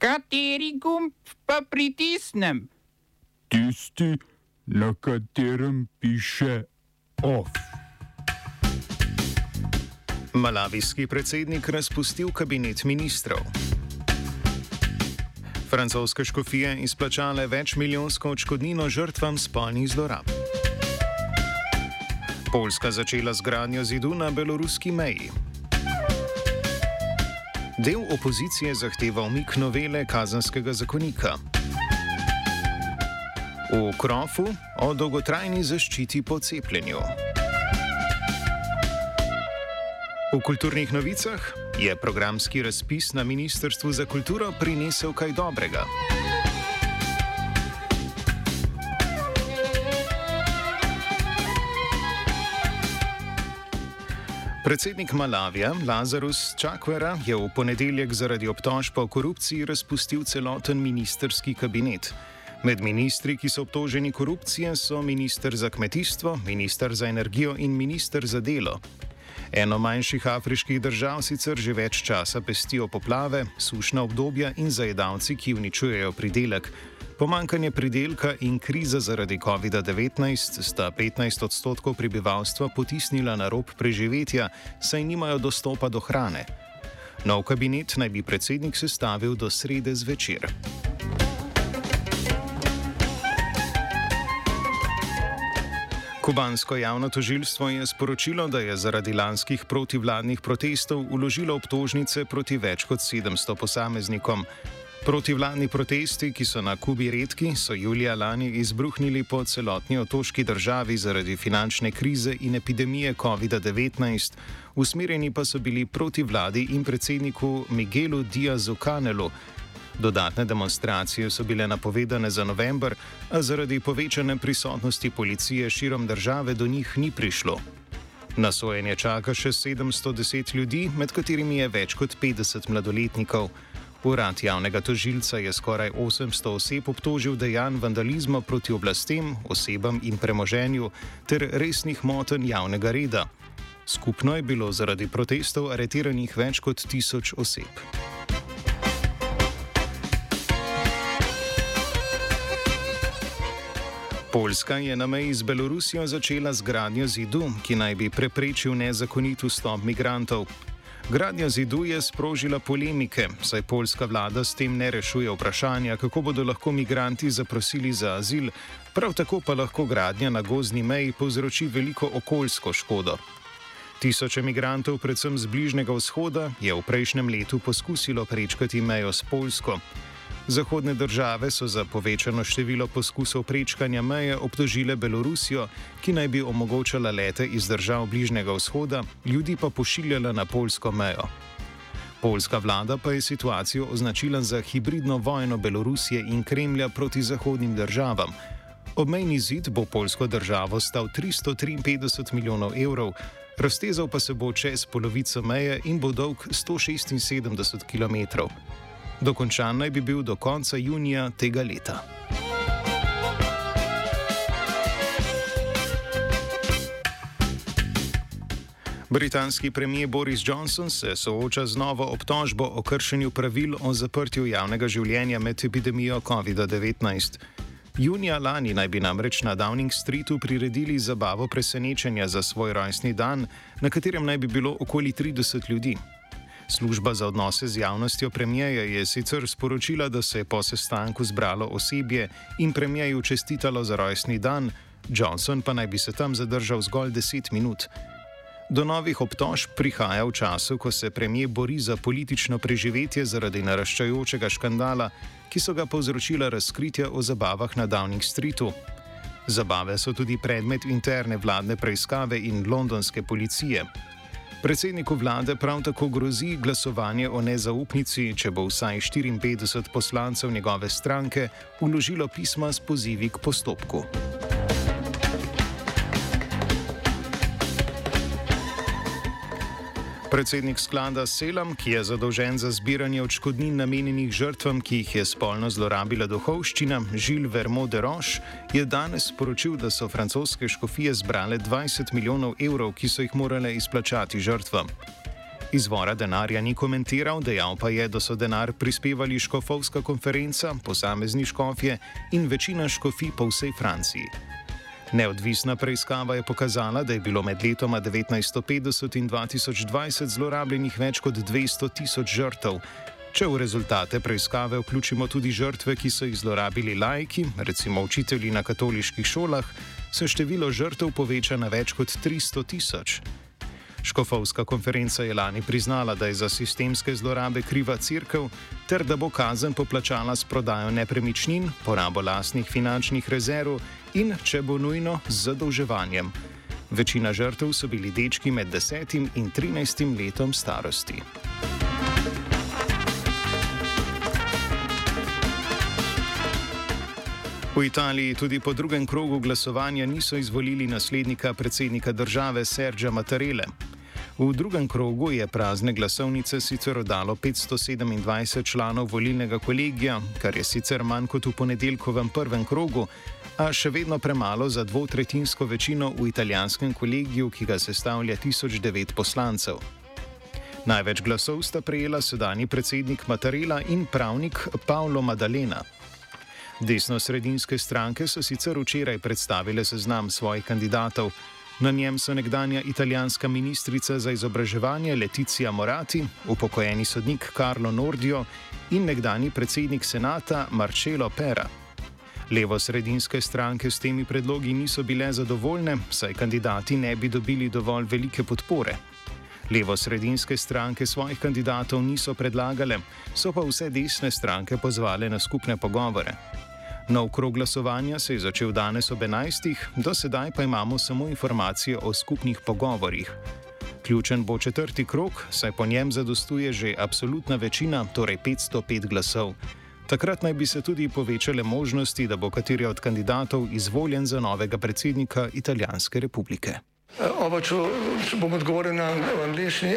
Kateri gumb pa pritisnem? Tisti, na katerem piše OF. Malavijski predsednik razpustil kabinet ministrov. Francoske škofije izplačale več milijonsko odškodnino žrtvam spolnih zlorab. Poljska začela z gradnjo zidu na beloruski meji. Del opozicije zahteva umik novele kazanskega zakonika. V Krofu o dolgotrajni zaščiti po cepljenju. V kulturnih novicah je programski razpis na Ministrstvu za kulturo prinesel kaj dobrega. Predsednik Malavija Lazarus Čakvera je v ponedeljek zaradi obtožb o korupciji razpustil celoten ministerski kabinet. Med ministri, ki so obtoženi korupcije, so ministr za kmetijstvo, ministr za energijo in ministr za delo. Eno manjših afriških držav sicer že več časa pestijo poplave, sušna obdobja in zajedavci, ki uničujejo pridelek. Pomankanje pridelka in kriza zaradi COVID-19 sta 15 odstotkov prebivalstva potisnila na rob preživetja, saj nimajo dostopa do hrane. Nov kabinet naj bi predsednik sestavil do srede zvečer. Kubansko javno tožilstvo je sporočilo, da je zaradi lanskih protivladnih protestov uložilo obtožnice proti več kot 700 posameznikom. Protivladni protesti, ki so na Kubi redki, so julija lani izbruhnili po celotni otoški državi zaradi finančne krize in epidemije COVID-19, usmerjeni pa so bili proti vladi in predsedniku Miguelu Diazu Canelu. Dodatne demonstracije so bile napovedane za november, a zaradi povečane prisotnosti policije širom države do njih ni prišlo. Na sojenje čaka še 710 ljudi, med katerimi je več kot 50 mladoletnikov. Urad javnega tožilca je skoraj 800 oseb obtožil dejanj vandalizma proti oblastem, osebam in premoženju ter resnih motenj javnega reda. Skupno je bilo zaradi protestov aretiranih več kot tisoč oseb. Poljska je na meji z Belorusijo začela z gradnjo zidu, ki naj bi preprečil nezakonit vstop migrantov. Gradnja zidu je sprožila polemike, saj poljska vlada s tem ne rešuje vprašanja, kako bodo lahko migranti zaprosili za azil, prav tako pa lahko gradnja na gozni meji povzroči veliko okoljsko škodo. Tisoče migrantov, predvsem z Bližnjega vzhoda, je v prejšnjem letu poskusilo prečkati mejo s Poljsko. Zahodne države so za povečano število poskusov prečkanja meje obtožile Belorusijo, ki naj bi omogočala lete iz držav Bližnjega vzhoda, ljudi pa pošiljala na polsko mejo. Polska vlada pa je situacijo označila za hibridno vojno Belorusije in Kremlja proti zahodnim državam. Obmejni zid bo polsko državo stal 353 milijonov evrov, raztezal pa se bo čez polovico meje in bo dolg 176 km. Dokončan naj bi bil do konca junija tega leta. Britanski premijer Boris Johnson se sooča z novo obtožbo o kršenju pravil o zaprtju javnega življenja med epidemijo COVID-19. Junija lani naj bi namreč na Downing Streetu priredili zabavo presenečenja za svoj rojstni dan, na katerem naj bi bilo okoli 30 ljudi. Služba za odnose z javnostjo premijeja je sicer sporočila, da se je po sestanku zbralo osebje in premijeju čestitalo za rojstni dan, Johnson pa naj bi se tam zadržal zgolj 10 minut. Do novih obtožb prihaja v času, ko se premijer bori za politično preživetje zaradi naraščajočega škandala, ki so ga povzročila razkritja o zabavah na Downing Streetu. Zabave so tudi predmet interne vladne preiskave in londonske policije. Predsedniku vlade prav tako grozi glasovanje o nezaupnici, če bo vsaj 54 poslancev njegove stranke uložilo pisma s pozivi k postopku. Predsednik sklada Selam, ki je zadolžen za zbiranje odškodnin namenjenih žrtvam, ki jih je spolno zlorabila duhovščina, Žil Vermo de Roche, je danes sporočil, da so francoske škofije zbrale 20 milijonov evrov, ki so jih morale izplačati žrtvam. Izvora denarja ni komentiral, dejal pa je, da so denar prispevali škofovska konferenca, posamezni škofje in večina škofij po vsej Franciji. Neodvisna preiskava je pokazala, da je bilo med letoma 1950 in 2020 zlorabljenih več kot 200 tisoč žrtev. Če v rezultate preiskave vključimo tudi žrtve, ki so jih zlorabili lajki, recimo učitelji na katoliških šolah, se število žrtev poveča na več kot 300 tisoč. Škofovska konferenca je lani priznala, da je za sistemske zlorabe kriva crkv, ter da bo kazen poplačala s prodajo nepremičnin, porabo lastnih finančnih rezerv in, če bo nujno, z zadolževanjem. Večina žrtev so bili dečki med 10 in 13 letom starosti. V Italiji tudi po drugem krogu glasovanja niso izvolili naslednika predsednika države Sergio Mattarele. V drugem krogu je prazne glasovnice sicer oddalo 527 članov volilnega kolegija, kar je sicer manj kot v ponedeljkovem prvem krogu, a še vedno premalo za dvotretinsko večino v italijanskem kolegiju, ki ga sestavlja 1009 poslancev. Največ glasov sta prejela sedajni predsednik Matarela in pravnik Paolo Maddalena. Desno-sredinske stranke so sicer včeraj predstavile seznam svojih kandidatov. Na njem so nekdanja italijanska ministrica za izobraževanje Leticia Morati, upokojeni sodnik Carlo Nordio in nekdani predsednik senata Marcello Pera. Levo-sredinske stranke s temi predlogi niso bile zadovoljne, saj kandidati ne bi dobili dovolj velike podpore. Levo-sredinske stranke svojih kandidatov niso predlagale, so pa vse desne stranke pozvale na skupne pogovore. Nov krog glasovanja se je začel danes ob 11. Do sedaj pa imamo samo informacije o skupnih pogovorjih. Ključen bo četrti krog, saj po njem zadostuje že absolutna večina, torej 505 glasov. Takrat naj bi se tudi povečale možnosti, da bo kateri od kandidatov izvoljen za novega predsednika Italijanske republike. Oba, če, če bom odgovoril na angliški.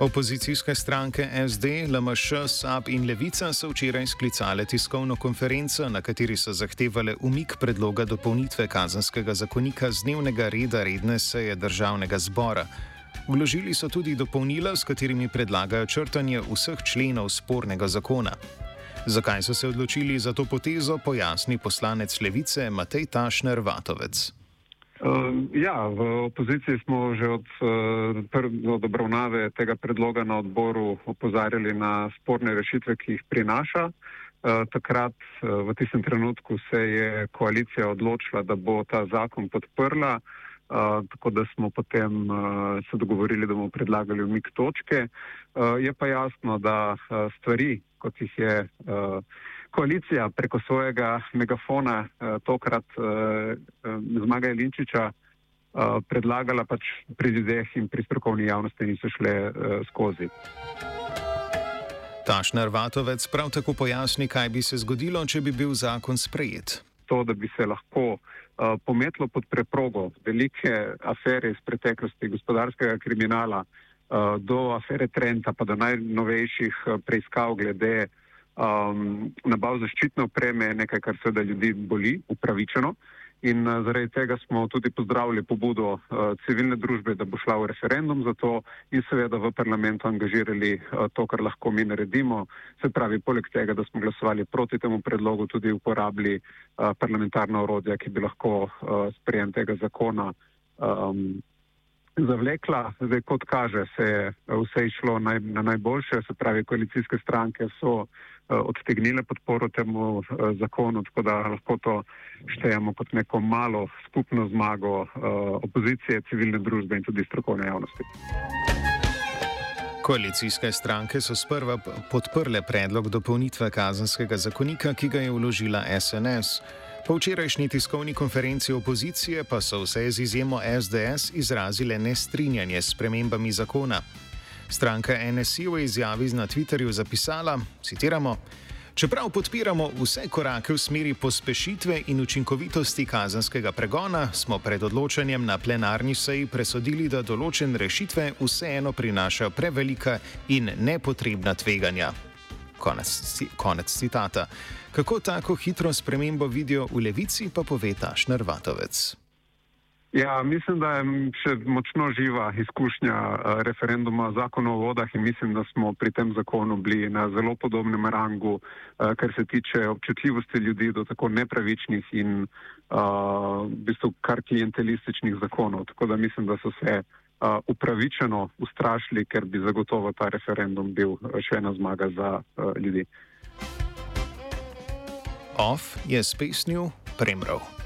Opozicijske stranke SD, LMŠ, SAP in Levica so včeraj sklicale tiskovno konferenco, na kateri so zahtevale umik predloga dopolnitve kazanskega zakonika z dnevnega reda redne seje državnega zbora. Vložili so tudi dopolnila, s katerimi predlagajo črtanje vseh členov spornega zakona. Zakaj so se odločili za to potezo, pojasni poslanec Levice Matej Tašner Vatovec. Ja, v opoziciji smo že od, uh, od obravnave tega predloga na odboru opozarjali na sporne rešitve, ki jih prinaša. Uh, takrat, uh, v tistem trenutku, se je koalicija odločila, da bo ta zakon podprla, uh, tako da smo potem uh, se dogovorili, da bomo predlagali umik točke. Uh, je pa jasno, da uh, stvari, kot jih je. Uh, koalicija preko svojega megafona, eh, tokrat eh, zmaga Jelinčiča, eh, predlagala pač pri ljudeh in pri strokovni javnosti niso šle eh, skozi. Tašner Vatovec prav tako pojasni, kaj bi se zgodilo, če bi bil zakon sprejet. To, da bi se lahko uh, pometlo pod preprogo velike afere iz preteklosti gospodarskega kriminala uh, do afere Trenta, pa do najnovejših uh, preiskav glede uh, um, nabav zaščitne opreme je nekaj, kar seveda ljudi boli, upravičeno. In uh, zaradi tega smo tudi pozdravili pobudo uh, civilne družbe, da bo šla v referendum za to in seveda v parlamentu angažirali uh, to, kar lahko mi naredimo. Se pravi, poleg tega, da smo glasovali proti temu predlogu, tudi uporabili uh, parlamentarna orodja, ki bi lahko uh, sprejem tega zakona um, zavlekla. Zdaj, kot kaže, se je vse išlo naj, na najboljše, se pravi, koalicijske stranke so odtegnile podporo temu uh, zakonu, tako da lahko to štejemo kot neko malo skupno zmago uh, opozicije, civilne družbe in tudi strokovne javnosti. Koalicijske stranke so sprva podprle predlog dopolnitve kazanskega zakonika, ki ga je vložila SNS. Po včerajšnji tiskovni konferenci opozicije pa so vse z izjemo SDS izrazile nestrinjanje s premembami zakona. Stranka NSI v izjavi na Twitterju zapisala: citiramo. Čeprav podpiramo vse korake v smeri pospešitve in učinkovitosti kazanskega pregona, smo pred odločanjem na plenarni seji presodili, da določene rešitve vseeno prinašajo prevelika in nepotrebna tveganja. Konec, konec citata. Kako tako hitro spremembo vidijo v levici, pa pove Tašner Vatovec. Ja, mislim, da je še močno živa izkušnja uh, referenduma zakona o vodah in mislim, da smo pri tem zakonu bili na zelo podobnem rangu, uh, kar se tiče občutljivosti ljudi do tako nepravičnih in uh, v bistvu kar klientelističnih zakonov. Tako da mislim, da so se uh, upravičeno ustrašili, ker bi zagotovo ta referendum bil še ena zmaga za uh, ljudi. Off je spesnil Premrov.